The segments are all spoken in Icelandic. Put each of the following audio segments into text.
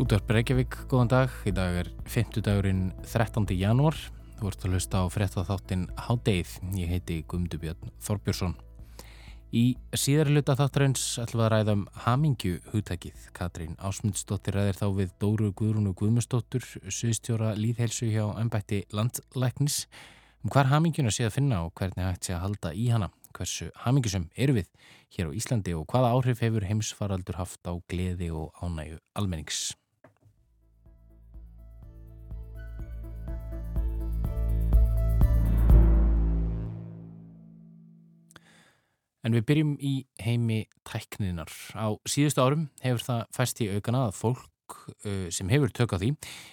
Útvarp Reykjavík, góðan dag. Í dag er 50 dagurinn 13. janúar. Þú ert að hlusta á frettatháttin Hádeið. Ég heiti Guðmundubjörn Þorbjörnsson. Í síðar luta þáttarins ætlum við að ræða um hamingju hugtækið. Katrín Ásmundsdóttir ræðir þá við Dóru Guðrúnu Guðmundsdóttur, suðstjóra líðhelsu hjá ennbætti landlæknis. Um hvar hamingjuna sé að finna og hvernig hægt sé að halda í hana. Hversu hamingjusum eru við hér á Íslandi og hvaða áhrif hefur heimsfaraldur En við byrjum í heimi tækninar. Á síðustu árum hefur það fæst í aukana að fólk uh, sem hefur tökað því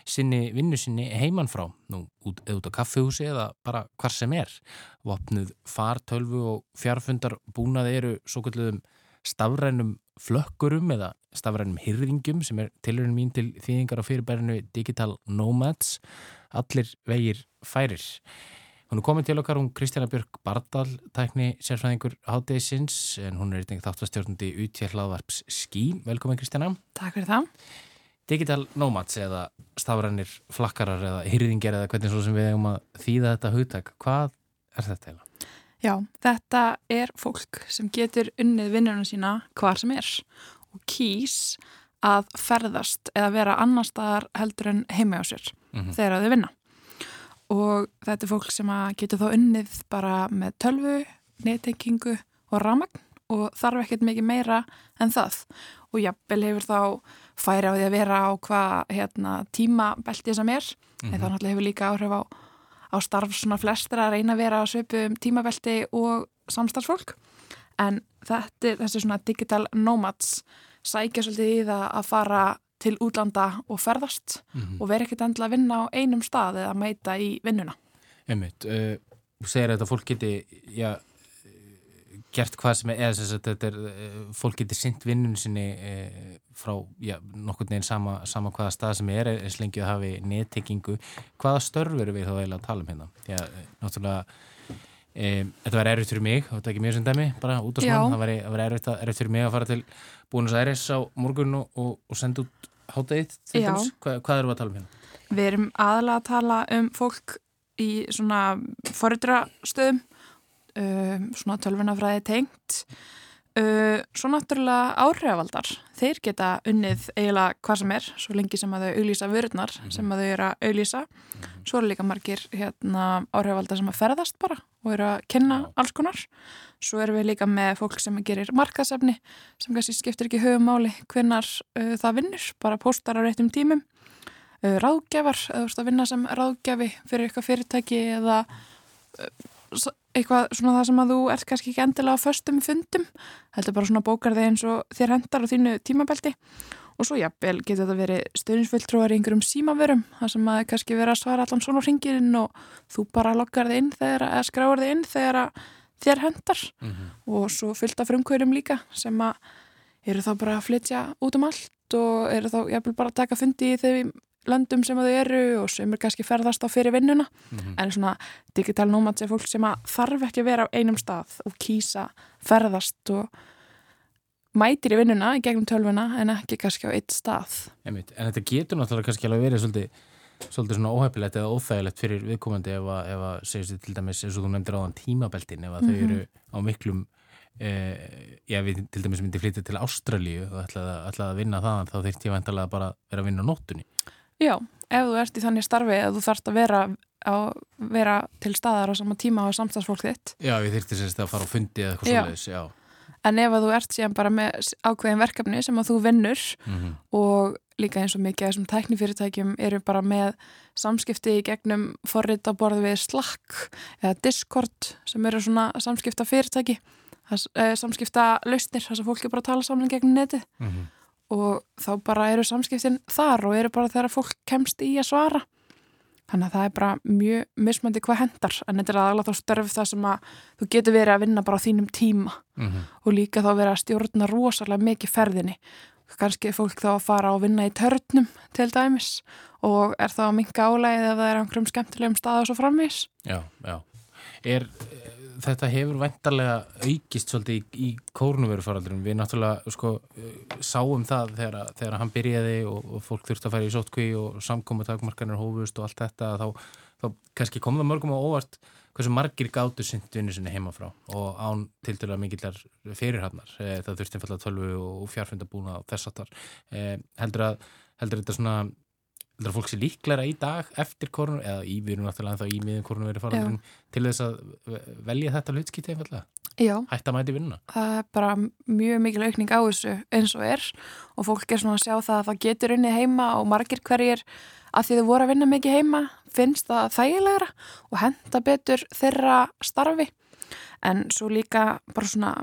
sinni vinnu sinni heimann frá, nú út, út á kaffehúsi eða bara hvar sem er. Vopnuð fartölfu og fjárfundar búnaði eru svo kvöldum stafrænum flökkurum eða stafrænum hyrðingum sem er tilurinn mín til þýðingar á fyrirbærinu Digital Nomads. Allir vegir færir. Hún er komin til okkar, hún Kristjana Björk Bardal, tækni sérfræðingur hátegisins, en hún er eitthvað þáttastjórnandi útjærlaðvarps Skí. Velkomin Kristjana. Takk fyrir það. Digital Nomads eða stafrænir flakkarar eða hyrðingar eða hvernig svo sem við hefum að þýða þetta hugtak. Hvað er þetta eiginlega? Já, þetta er fólk sem getur unnið vinnunum sína hvar sem er og kýs að ferðast eða vera annar staðar heldur en heima á sér mm -hmm. þegar þau vinna og þetta er fólk sem getur þá unnið bara með tölvu, nettengingu og ramagn og þarf ekkert mikið meira en það. Og jafnvel hefur þá færi á því að vera á hvað hérna, tímabeltið sem er. Mm -hmm. en þá náttúrulega hefur líka áhrif á, á starf svona flestra að reyna að vera að söpu um tímabelti og samstarfsfólk. En þetta er þessi svona digital nomads sækja svolítið í það að fara til útlanda og ferðast mm -hmm. og vera ekkert endla að vinna á einum stað eða mæta í vinnuna. Einmitt, uh, þú segir að fólk geti já, gert hvað sem er, eða þess að þetta er fólk geti synt vinnun sinni uh, frá já, nokkur neginn sama, sama hvaða stað sem er, eins lengi að hafi nettekingu. Hvaða störfur við þá eiginlega að tala um hérna? Já, náttúrulega Um, þetta var erfitt fyrir mig, þetta er ekki mjög sem dæmi bara út á smann, það var erfitt, erfitt fyrir mig að fara til Búinus Æris á morgun og, og, og senda út hátæðið Hva, hvað eru að tala um hérna? Við erum aðalega að tala um fólk í svona forriðrastöðum um, svona tölvunafræði tengt uh, svo náttúrulega áhrifavaldar þeir geta unnið eiginlega hvað sem er, svo lengi sem að þau auglýsa vörurnar mm -hmm. sem að þau eru að auglýsa mm -hmm. svo eru líka margir hérna, áhrifavaldar sem að ferðast bara og eru að kenna ja. alls konar svo erum við líka með fólk sem gerir markasefni sem kannski skiptir ekki höfumáli hvernar uh, það vinnur bara postar á réttum tímum uh, ráðgjafar, eða þú veist að vinna sem ráðgjafi fyrir eitthvað fyrirtæki eða eitthvað svona það sem að þú ert kannski ekki endilega á föstum fundum, heldur bara svona bókarði eins og þér hendar á þínu tímabelti. Og svo jafnvel getur þetta verið stöðinsfulltrúar í einhverjum símaverum það sem að kannski vera að svara allan svona hringirinn og þú bara loggar þið inn þegar að skráar þið inn þegar þér hendar mm -hmm. og svo fylgta frumkvörum líka sem að eru þá bara að flytja út um allt og eru þá jafnvel bara að taka fundi í þeim löndum sem þau eru og sem er kannski ferðast á fyrir vinnuna mm -hmm. en svona digital nomads er fólk sem þarf ekki að vera á einum stað og kýsa ferðast og mætir í vinnuna í gegnum tölvuna en ekki kannski á eitt stað Einmitt. En þetta getur náttúrulega kannski alveg verið svolítið, svolítið svona óhefilegt eða óþægilegt fyrir viðkomandi ef að, ef að segjast þið til dæmis eins og þú nefndir á þann tímabeltin ef að mm -hmm. þau mhm. eru á miklum Eh, já, við til dæmis myndi flytja til Ástralíu og ætlaði að vinna það þá þurfti ég vantalega bara að vera að vinna á nóttunni Já, ef þú ert í þannig starfi að þú þarfst að vera, að vera til staðar á sama tíma á samstagsfólk þitt. Já, ég þurfti sérst að fara á fundi eða eitthvað svolítið, já. En ef þú ert síðan bara með ákveðin verkefni sem að þú vinnur mm -hmm. og líka eins og mikið þessum tæknifyrirtækjum eru bara með samskipti í gegnum forrið á borðu við Slack eða Discord sem eru svona samskipta fyrirtæki, eh, samskipta lausnir, þess að fólk er bara að tala saman gegnum netið. Mm -hmm og þá bara eru samskiptin þar og eru bara þegar fólk kemst í að svara. Þannig að það er bara mjög mismandi hvað hendar en þetta er aðalega þá störf það sem að þú getur verið að vinna bara á þínum tíma. Mm -hmm. og líka þá verið að stjórna rosalega mikið ferðinni. Kannski er fólk þá að fara og vinna í törnum til dæmis og er þá að minka álægið ef það er á einhverjum skemmtilegum stað og svo framvís Já, já. Er þetta hefur vendarlega aukist svolítið í, í kórnuverufaraldunum. Við náttúrulega sko, sáum það þegar, þegar hann byrjaði og, og fólk þurfti að færa í sótkví og samkomu takmarkanir hófust og allt þetta þá, þá kannski kom það mörgum á óvart hversu margir gáttu synd vinnu sinni heima frá og án til dæla mikillar fyrirhannar. Eh, það þurfti einfallega tölvu og fjárfundabúna og þess aftar. Eh, heldur að heldur þetta svona heldur að fólk sé líklæra í dag eftir korun eða í, við erum náttúrulega ennþá í miðin korun verið farandun til þess að velja þetta hlutskýtti einfallega? Já. Hætt að mæti vinnuna? Það er bara mjög mikil aukning á þessu eins og er og fólk er svona að sjá það að það getur unni heima og margir hverjir að því þau voru að vinna mikið heima finnst það þægilegra og henda betur þeirra starfi en svo líka bara svona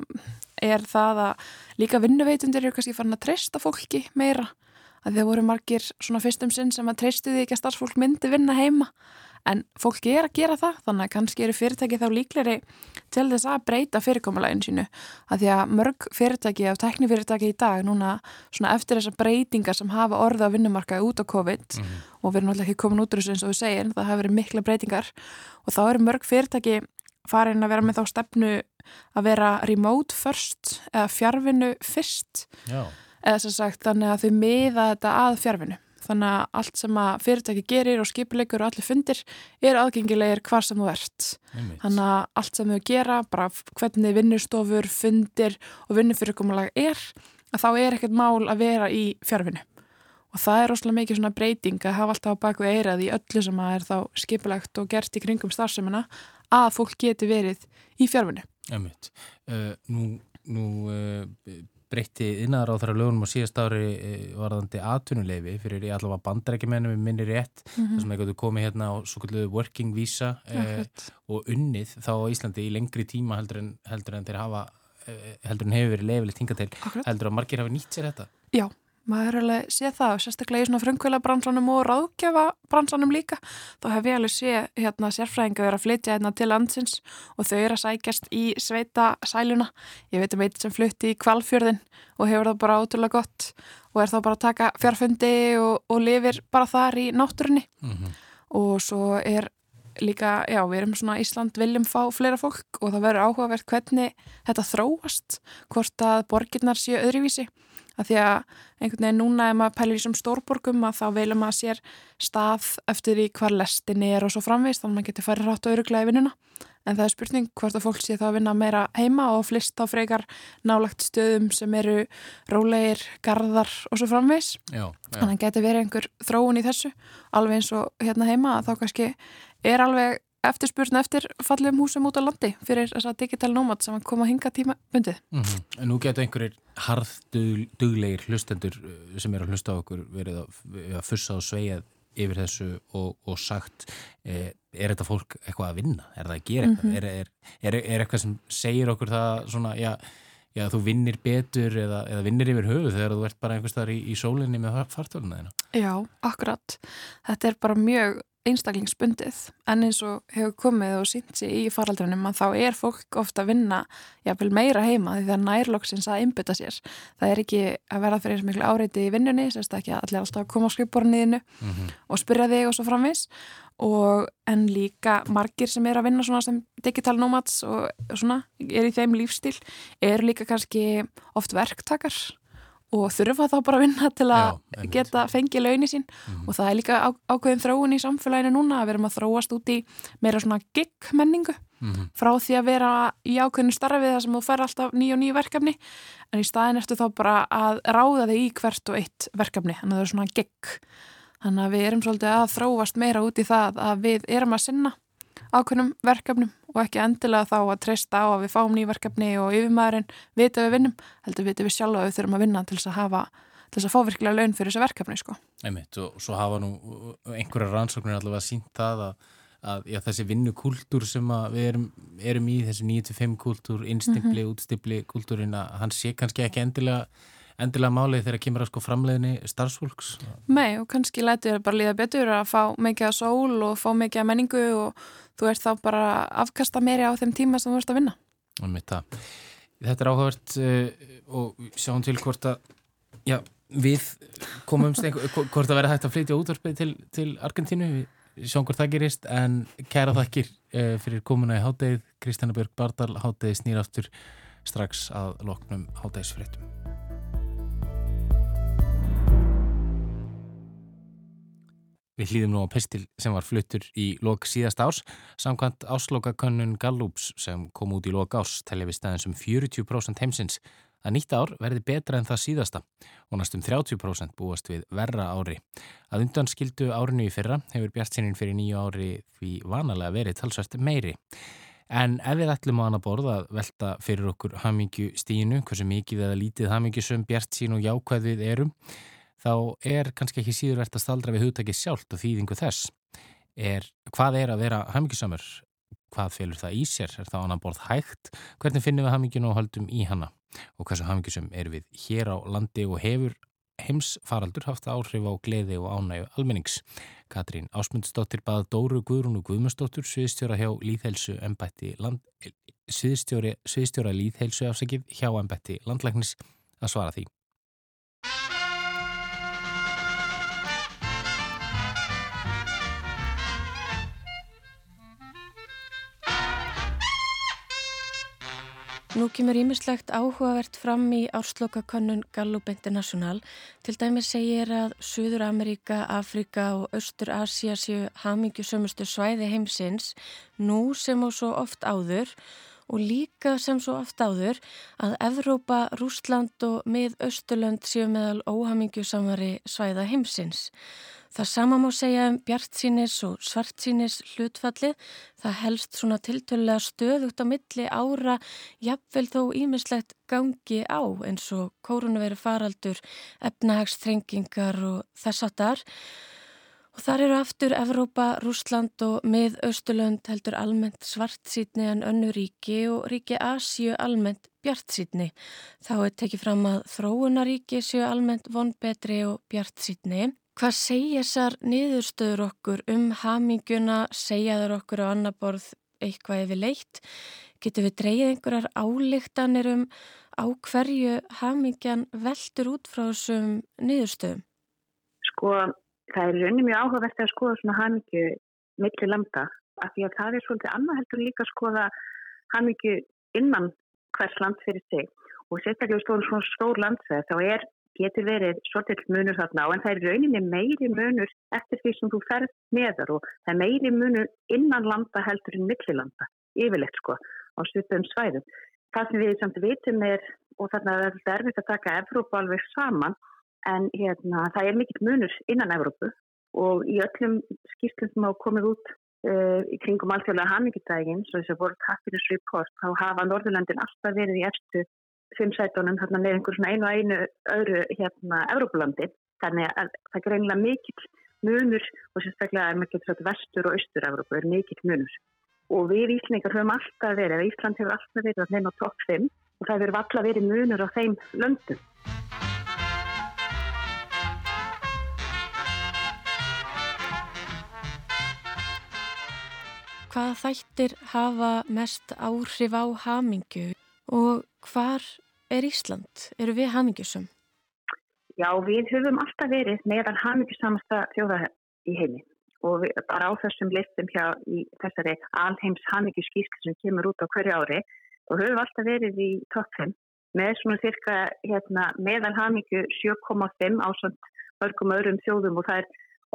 er það að líka vinnuveitundir eru kannski farin að treysta fólki meira að það voru margir svona fyrstum sinn sem að treystu því ekki að starfsfólk myndi vinna heima. En fólki er að gera það þannig að kannski eru fyrirtæki þá líkleri til þess að breyta fyrirkomulegin sínu. Að því að mörg fyrirtæki af teknifyrirtæki í dag núna svona eftir þessar breytingar sem hafa orða á vinnumarkaði út á COVID mm -hmm. og við erum náttúrulega ekki komin út úr þessu eins og við segjum það hafa verið mikla breytingar. Og þá eru mörg fyrirtæki farin að vera með þá stefnu að vera remote first eða fjárvinu fyrst. Já eða sem sagt þannig að þau miða þetta að fjárfinu. Þannig að allt sem að fyrirtæki gerir og skipilegur og allir fundir er aðgengilegir hvar sem þú ert. Einmitt. Þannig að allt sem þau gera, bara hvernig vinnustofur, fundir og vinnufyrirkomulag er, að þá er ekkert mál að vera í fjárfinu. Og það er rosalega mikið svona breyting að hafa alltaf á baku eirað í öllu sem að er þá skipilegt og gert í kringum starfseminna að fólk geti verið í fjárfinu. Einmitt. Uh, nú, nú uh, breytti innar á þeirra lögunum á síðast ári eh, varðandi atvinnuleifi fyrir ég allavega bandarækjumennum við minni rétt mm -hmm. þar sem eitthvað komið hérna á svo kallu working visa eh, og unnið þá á Íslandi í lengri tíma heldur en, heldur en þeir hafa eh, heldur en hefur verið leifilegt hinga til Akkurat. heldur að margir hafa nýtt sér þetta Já, maður alveg séð það og sérstaklega í svona frumkvöla bransanum og ráðgjafa bransanum líka þá hef ég alveg séð hérna sérfræðinga verið að flytja hérna til landsins og þau eru að sækjast í sveita sæluna ég veit um eitt sem flutti í kvalfjörðin og hefur það bara ótrúlega gott og er þá bara að taka fjárfundi og, og lifir bara þar í náttúrunni. Mm -hmm. og svo er líka, já, við erum svona Ísland viljum fá fleira fólk og það verður áhugavert hvernig þetta þróast hvort að borgirnar séu öðruvísi að því að einhvern veginn núna ef maður pælir í sem stórborgum að þá velum maður sér stað eftir í hvar lestin er og svo framvist þannig að maður getur farið rátt og öruglega í vinnuna en það er spurning hvort að fólk sé þá að vinna meira heima og flist á frekar nálagt stöðum sem eru rólegir, garðar og svo framvis já, já. þannig að getur verið einhver þróun í þessu alveg eins og hérna heima að þá kannski er alveg eftirspurn eftir fallum húsum út á landi fyrir þessa digital nomad sem koma að hinga tíma bundið. Mm -hmm. En nú getur einhverjir harðduglegir hlustendur uh, sem er að hlusta á okkur verið að, að fussa og sveia yfir þessu og, og sagt eh, er þetta fólk eitthvað að vinna? Er það að gera eitthvað? Mm -hmm. er, er, er, er eitthvað sem segir okkur það svona, já, já þú vinnir betur eða, eða vinnir yfir höfu þegar þú ert bara einhvers þar í, í sólinni með fartöluna þeina? Já, akkurat. Þetta er bara mjög einstaklingsbundið en eins og hefur komið og sínt sér í faraldrinum að þá er fólk ofta að vinna jáfnvel meira heima því það nærlokksins að innbytta sér. Það er ekki að vera fyrir eins miklu áreiti í vinnunni, sérst ekki að allir alltaf að koma á skrifborniðinu mm -hmm. og spyrja þig og svo framvis og en líka margir sem er að vinna svona sem digital nomads og svona er í þeim lífstíl er líka kannski oft verktakar og þurfa þá bara að vinna til að Já, geta fengið launi sín. Mm -hmm. og það er líka á, ákveðin þróun í samfélaginu núna að vera maður að þróast út í meira svona gig menningu mm -hmm. frá því að vera í ákveðinu starfið þar sem þú fer alltaf nýju og nýju verkefni en í staðin ertu þá bara að ráða þig í hvert og eitt verkefni. Þannig að það er svona gig. Þannig að við erum svolítið að þróast meira út í það að við erum að sinna ákveðnum verkefnum og ekki endilega þá að treysta á að við fáum nýverkefni og yfirmæðurinn vita við vinnum, heldur vita við sjálfa að við þurfum að vinna til þess að hafa til þess að fá virkilega laun fyrir þessu verkefni sko. Einmitt og svo hafa nú einhverja rannsóknir allavega sínt það að, að já, þessi vinnukúltúr sem við erum, erum í, þessi 9-5 kúltúr, innstipli, mm -hmm. útstipli kúltúrin að hann sé kannski ekki endilega endilega málið þegar kemur að sko framleiðinni starfsfólks? Nei og kannski lætið er bara líða betur að fá mikið að sól og fá mikið að menningu og þú ert þá bara afkasta meiri á þeim tíma sem þú ert að vinna. Þetta er áhugavert uh, og sjáum til hvort að já, við komumst hvort að vera hægt að flytja útvarpið til, til Argentínu. sjáum hvort það gerist en kæra þakkir uh, fyrir komuna í háttegið Kristjana Björg Bardal, háttegið snýraftur strax að loknum háttegisfréttum Við hlýðum nú á pestil sem var fluttur í lok síðast ás. Samkvæmt áslokakönnun Gallups sem kom út í lok ás telli við staðins um 40% heimsins að nýtt ár verði betra en það síðasta og næstum 30% búast við verra ári. Að undan skildu árinu í fyrra hefur bjartsinnin fyrir nýju ári því vanalega verið talsvært meiri. En ef við ætlum á hana borð að velta fyrir okkur hamingju stíinu, hversu mikið eða lítið hamingjusum bjartsín og jákvæðið erum, þá er kannski ekki síður verðt að staldra við hugtakið sjálft og þýðingu þess. Er, hvað er að vera hamingjusamur? Hvað fylgur það í sér? Er það annan borð hægt? Hvernig finnum við hamingjun og höldum í hana? Og hversu hamingjusum er við hér á landi og hefur heimsfaraldur haft áhrif á gleði og ánægu almennings? Katrín Ásmundsdóttir baða Dóru Guðrún og Guðmundsdóttur sviðstjóra hjá Líðhelsu embætti land, sviðstjóra Líðhelsu afsakið hjá embætti landlæknis að svara því. Nú kemur ímislegt áhugavert fram í árslokakönnun Gallup International. Til dæmis segir að Suður Amerika, Afrika og Östur Asia séu hamingjusömmustu svæði heimsins nú sem og svo oft áður og líka sem svo oft áður að Evrópa, Rúsland og mið-Östurlönd séu meðal óhamingjusamari svæða heimsins. Það sama má segja um bjartsínis og svartsínis hlutfallið. Það helst svona tiltölulega stöðugt á milli ára, jafnvel þó ímislegt gangi á eins og kórunveru faraldur, efnahagstrengingar og þess að þar. Og þar eru aftur Evrópa, Rúsland og mið-Östurlönd heldur almennt svartsítni en önnu ríki og ríki Asíu almennt bjartsítni. Þá er tekið fram að þróunaríki séu almennt vonbetri og bjartsítni. Hvað segja þessar niðurstöður okkur um haminguna, segja þar okkur á annar borð eitthvað yfir leitt? Getur við dreyið einhverjar álíktanir um á hverju hamingjan veldur út frá þessum niðurstöðum? Sko, það er raunin mjög áhugavert að skoða svona hamingju millir landa af því að það er svolítið annað heldur líka að skoða hamingju innan hvers land fyrir sig og sérstaklega stór, stór landsveð þá er getur verið svolítið munur þarna á en það er rauninni meiri munur eftir því sem þú ferð meðar og það er meiri munur innan landa heldur en millilanda, yfirlegt sko á svipum svæðum. Það sem við samt vitum er, og þarna er þetta erfitt að taka Evrópa alveg saman en hérna það er mikill munur innan Evrópu og í öllum skýrslum sem á komið út uh, í kringum alltjóðlega hanningidægin, svo þess að voru Happiness Report, þá hafa Norðurlandin alltaf verið í eftir fimm sætunum þarna með einhver svona einu og einu öðru hérna Európlandi. Þannig að það er greinlega mikill munur og sérstaklega er mikill svona vestur og austur Európa er mikill munur. Og við Íslingar höfum alltaf verið, eða Ísland hefur alltaf verið að neina á topp 5 og það hefur alltaf verið munur á þeim löndum. Hvaða þættir hafa mest áhrif á hamingu og hvar er Ísland? Eru við hamingjusum? Já, við höfum alltaf verið meðan hamingjusamasta þjóða í heimi og við, bara á þessum listum hjá í þessari alheims hamingjuskísk sem kemur út á hverju ári og höfum alltaf verið í topp 5 með svona cirka hérna, meðan hamingju 7,5 á svona mörgum öðrum þjóðum og það er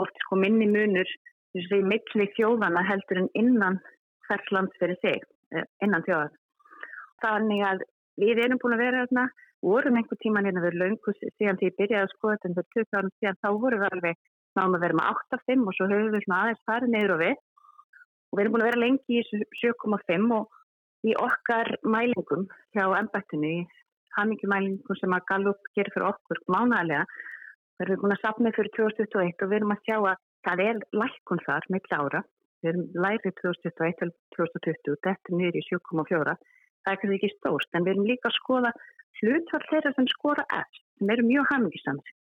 oft sko minni munur þessi milli þjóðana heldur en innan hvers land fyrir sig, eh, innan þjóðan. Þannig að við erum búin að vera þarna, vorum einhver tíman hérna við laungus síðan því ég byrjaði að skoða þetta fyrir 20 árum síðan, þá vorum við alveg náðum að vera með 8,5 og svo höfum við svona aðeins farið neyður og við. Og við erum búin að vera lengi í 7,5 og í okkar mælingum hjá ennbættinu, í hamingjumælingum sem að Gallup gerir fyrir okkur mánæðilega, við erum búin að sapna fyrir 2021 og við erum að sjá að það er lækkun þar með ára, við erum lærið 2021 til 2020, þetta er í 7,4 það er kannski ekki stórt, en við erum líka að skoða hlutfall þeirra sem skora eftir, sem eru mjög hamingisamir.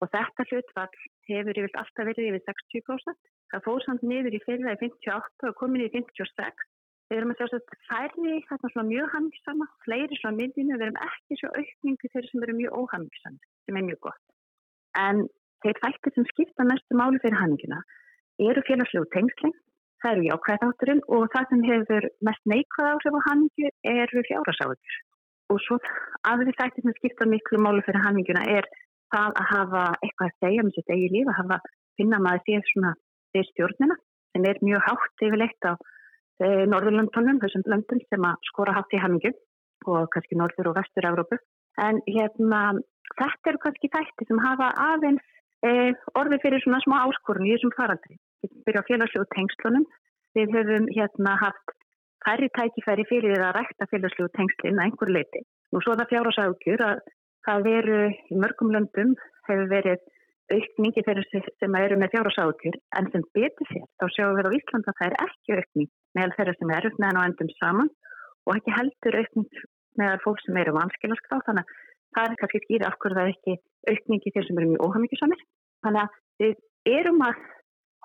Og þetta hlutfall hefur yfir alltaf verið yfir 60%. Það fóð samt niður í fyrra í 58 og komin í 56. Við erum að sjá að færri þarna svona mjög hamingisama, fleiri svona myndinu, við erum ekki svo aukningu þeirra sem eru mjög óhamingisami, sem er mjög gott. En þeir þættir sem skipta mestu máli fyrir hamingina eru félagslegu tengsling, það eru jákvæðátturinn og það sem hefur mest neikvæð áhrif á hamingju eru fjárasáður. Og svo aðri þættir sem skipta miklu málu fyrir haminguna er það að hafa eitthvað að segja með sitt eigi líf, að hafa finna maður því svona því stjórnina sem er mjög hátt yfirleitt á e, Norðurlöndunum, þessum löndum sem að skora hátt í hamingju og kannski Norður og Vestur-Európu. En hérna þetta eru kannski þættir sem hafa aðeins e, orði fyrir svona smá áskorun í þessum faraldri. Byrjum á félagslegu tengslunum. Við höfum hérna haft færri tækifæri fyrir að rækta félagslegu tengslinn að einhver leiti. Nú svo það fjára sákjur að það veru í mörgum löndum hefur verið aukningi þeirra sem eru með fjára sákjur en sem betur sér þá sjáum við á Íslanda að það er ekki aukning meðal þeirra sem eru meðan á endum saman og ekki heldur aukning meðal fólk sem eru vanskilarskrá þannig að það er kannski skýri af hverju það er ekki aukningi þeir sem eru mjög óhamíkisamir. Þannig að við erum að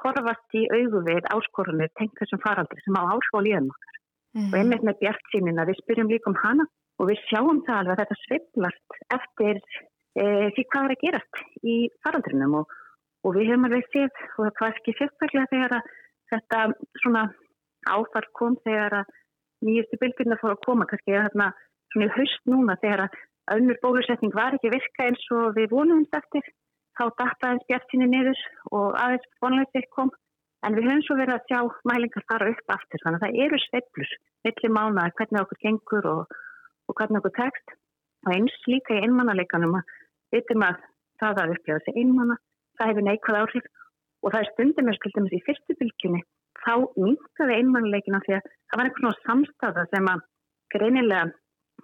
horfast í augu við áskorunir tengt þessum faraldri sem á áskóliðum okkar mm. og einmitt með bjart sínina við spyrjum líka um hana og við sjáum það alveg að þetta sveiplast eftir e, því hvað er að gerast í faraldrinum og, og við höfum alveg séð og það var ekki sérstaklega þegar að þetta svona áfall kom þegar að nýjustu bylgjurna fór að koma kannski þarna svona í haust núna þegar að önnur bólusetning var ekki virka eins og við vonumst eftir þá dataðins bjart síni niður og aðeins vonleitið kom. En við höfum svo verið að sjá mælingar fara upp aftur, þannig að það eru sveiflur, milli mána, hvernig okkur gengur og, og hvernig okkur tekst. Og eins líka í einmannaleikanum að vitum að það að upplifa þessi einmanna, það hefur neikvæð áhrif. Og það er stundum með skildum í fyrstu bylgjunni, þá minkaði einmannaleikin af því að það var einhvern svona samstafa sem að greinilega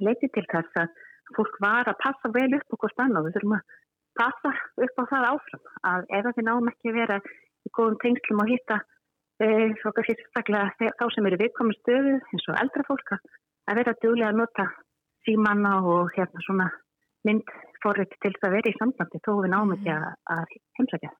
leiti til þess að fólk var að passa vel upp okkur stann og við þurfum að passa upp á það áfram að ef það náum ekki vera í góðum tengslum að hitta e, þá sem eru viðkomið stöðu eins og eldra fólk að vera duglega að nota símanna og hérna svona myndforrið til það að vera í sambandi þó við náum ekki að, að heimsækja.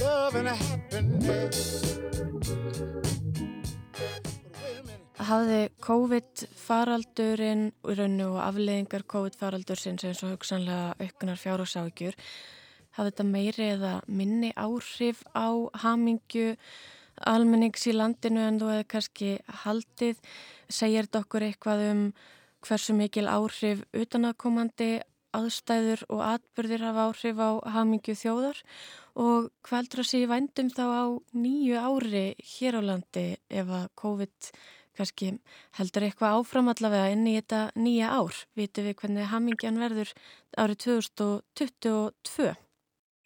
Love and happiness hafði COVID-faraldurinn og afleðingar COVID-faraldur sem svo hugsanlega auknar fjárhásáðgjur hafði þetta meiri eða minni áhrif á hamingju almennings í landinu en þú hefði kannski haldið? Segir þetta okkur eitthvað um hversu mikil áhrif utanakomandi aðstæður og atbyrðir hafa áhrif á hamingju þjóðar? Og hvað heldur að sé í vændum þá á nýju ári hér á landi ef að COVID-19 Kanski heldur eitthvað áfram allavega inn í þetta nýja ár. Vítu við hvernig hamingjan verður árið 2022?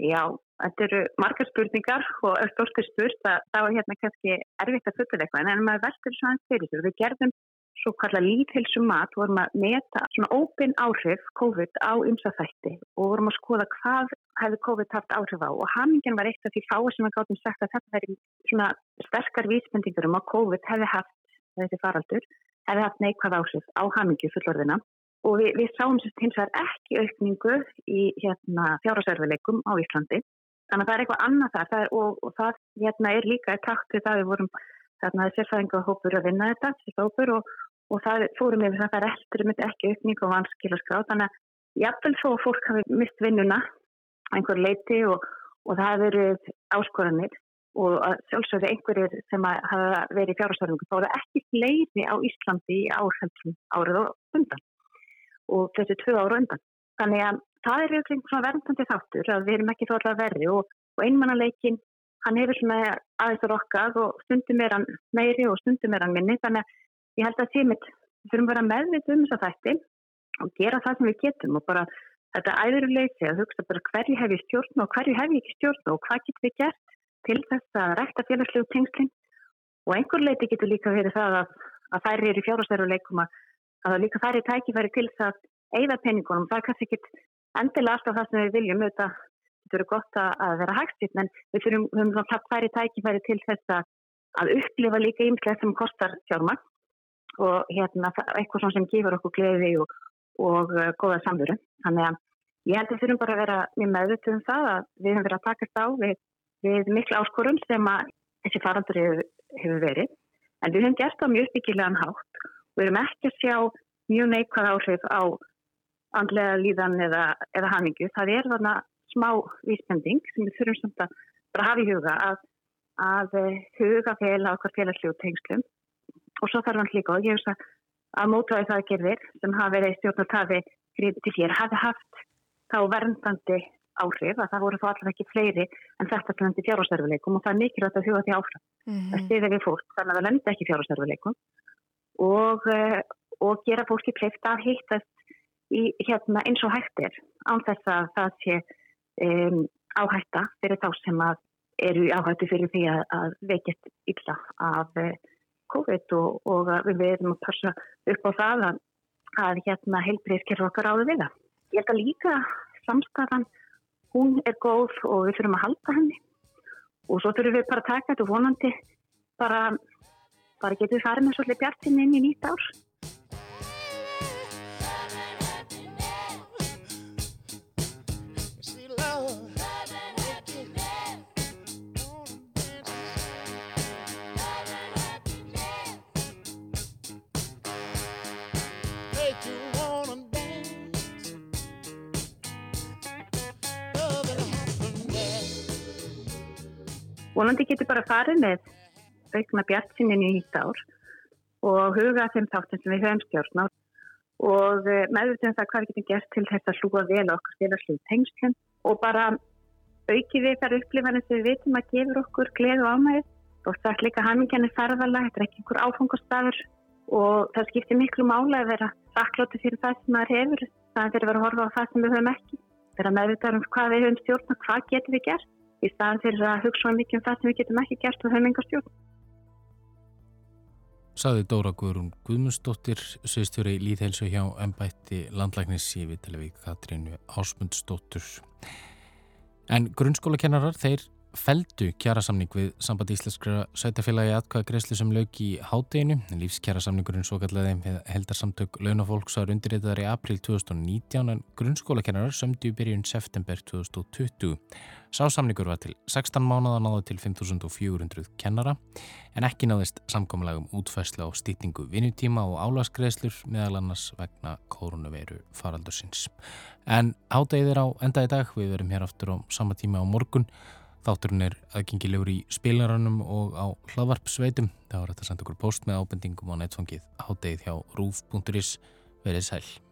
Já, þetta eru margar spurningar og stórtir spurt að það var hérna kannski erfitt að fulla eitthvað en maður veldur svona fyrir þessu. Við gerðum svo kalla líðhilsum mat vorum að meta svona ópin áhrif COVID á ymsafætti og vorum að skoða hvað hefði COVID haft áhrif á og hamingjan var eitt af því fáið sem að gáttum sagt að þetta verið svona sterkar vísbendingur um að COVID hefði haft þessi faraldur hefði haft neikvæð áhrif á hamingju fullorðina og við, við sáum hins vegar ekki aukningu í hérna, fjárhásverfileikum á Íslandi. Þannig að það er eitthvað annað þar. Það er, og, og það hérna, er líka takt við það við vorum þarna sérfæðingahópur að vinna þetta og, og það fórum við það er eftir um ekki aukning og vanskilarskrá þannig að jafnvel þó fólk hafi mist vinnuna einhver leiti og, og það hefur verið áskoranir og sjálfsögðu einhverjir sem hafa verið fjárhásverðingu þá er það ekki fleiri á Íslandi í árhaldum árið og undan og þessi tvö ára undan. Þannig að það er einhvern svona verðandi þáttur að við erum ekki þá alltaf verði og, og einmannaleikin hann hefur svona aðeins að rokkað og stundum er hann meiri og stundum er hann minni þannig að ég held að tímit fyrir að vera meðvitið um þess að þætti og gera það sem við getum og bara þetta æðuruleysi að hugsa bara hverju hef ég stjórn og hverju hef ég ekki stjórn og hvað getur við gert til þess að rækta félagslegu tengslinn og einhver leiti getur líka verið það að, að þær eru fjárhastæruleikum að það líka þær er tækifæri til þess að eigða peningunum. Það er kannski ekki endilega alltaf það sem við viljum þetta eru gott að vera hægstitt en við þurfum, við höfum þær er tækifæri til þess að, upplifa líka ímslega sem kostar fjárma og hérna eitthvað sem gefur okkur gleði og, og uh, góða samveru. Þannig að ég held að við þurfum bara að vera mjög meðvitið um það að við höfum verið að takast á við við miklu áskorun sem að þessi farandur hefur, hefur verið. En við höfum gert það mjög byggilegan hátt við erum ekki að sjá mjög neikvæð áhrif á andlega líðan eða, eða hamingju. Það er þarna smá vísbending sem við þurfum samt að bara hafa í huga að, að eh, huga fel á okkar félagslegu tengslum og svo þarf hann líka og ég veist að að mótvæði það gerðir sem hafi verið stjórnartafi til hér hafi haft þá verndandi áhrif að það voru þá allavega ekki fleiri en þetta sem hendur fjárhásverfileikum og það er mikilvægt að huga því áfram. Mm -hmm. Það stiði við fólk þannig að það lenda ekki fjárhásverfileikum og, eh, og gera fólki pleift að hittast í, hérna, eins og hættir án þess að það sé um, áhætta fyrir þá sem að eru áhættu fyrir því að, að veikist illa af uh, COVID og, og við verðum að passa upp á það að, að hérna heilbreyðskerfa okkar áður við það. Ég held að líka samstæðan, hún er góð og við þurfum að halda henni og svo þurfum við bara að taka þetta vonandi bara, bara getum við farið með svolítið bjartinn inn í nýtt ár. Vonandi getur bara farið með aukna bjartsinnin í nýtt ár og huga þeim þáttum sem við höfum stjórn á og eh, meðvitaðum það hvað við getum gert til þess að hlúa vel okkur félagslu tengslum og bara auki við þar upplifanir sem við vitum að gefur okkur gleð og ánægð og það er líka hamingjarnir ferðala, þetta er ekki einhver áfangastafur og það skiptir miklu mála að vera þakklóti fyrir það sem maður hefur þannig að þeir vera að horfa á það sem við höfum ekki. Vera meðvitaðum hvað við höfum stjórn og hvað getum við gert í staðan fyrir að hugsa mikið um það sem við getum ekki gert með höfmingastjórn. Saði Dóra Guðrún Guðmundsdóttir, sögstjóri líðhelsu hjá ennbætti landlæknis í Vitalevík Katrínu Ásmundsdóttur. En grunnskólakennarar, þeir feldu kjærasamning við samband íslenskra sætafélagi atkvæða greiðslu sem lög í hádeginu. Lífskjærasamningurinn svo kallaði með heldarsamtök launafólks var undirreitaðar í april 2019 en grunnskólakennarar sömdu í byrjun september 2020. Sásamningur var til 16 mánuða náðu til 5400 kennara en ekki náðist samkomlegum útfæsla á stýtningu vinnutíma og álagsgreiðslur meðal annars vegna kórunaveiru faraldursins. En hádegið er á enda í dag, við verum hér aftur á sama tíma á morgun Þátturinn er aðgengilegur í spilaranum og á hlaðvarpsveitum. Það var hægt að senda okkur post með ábendingum á netfangið háttegið hjá rúf.is. Verið sæl.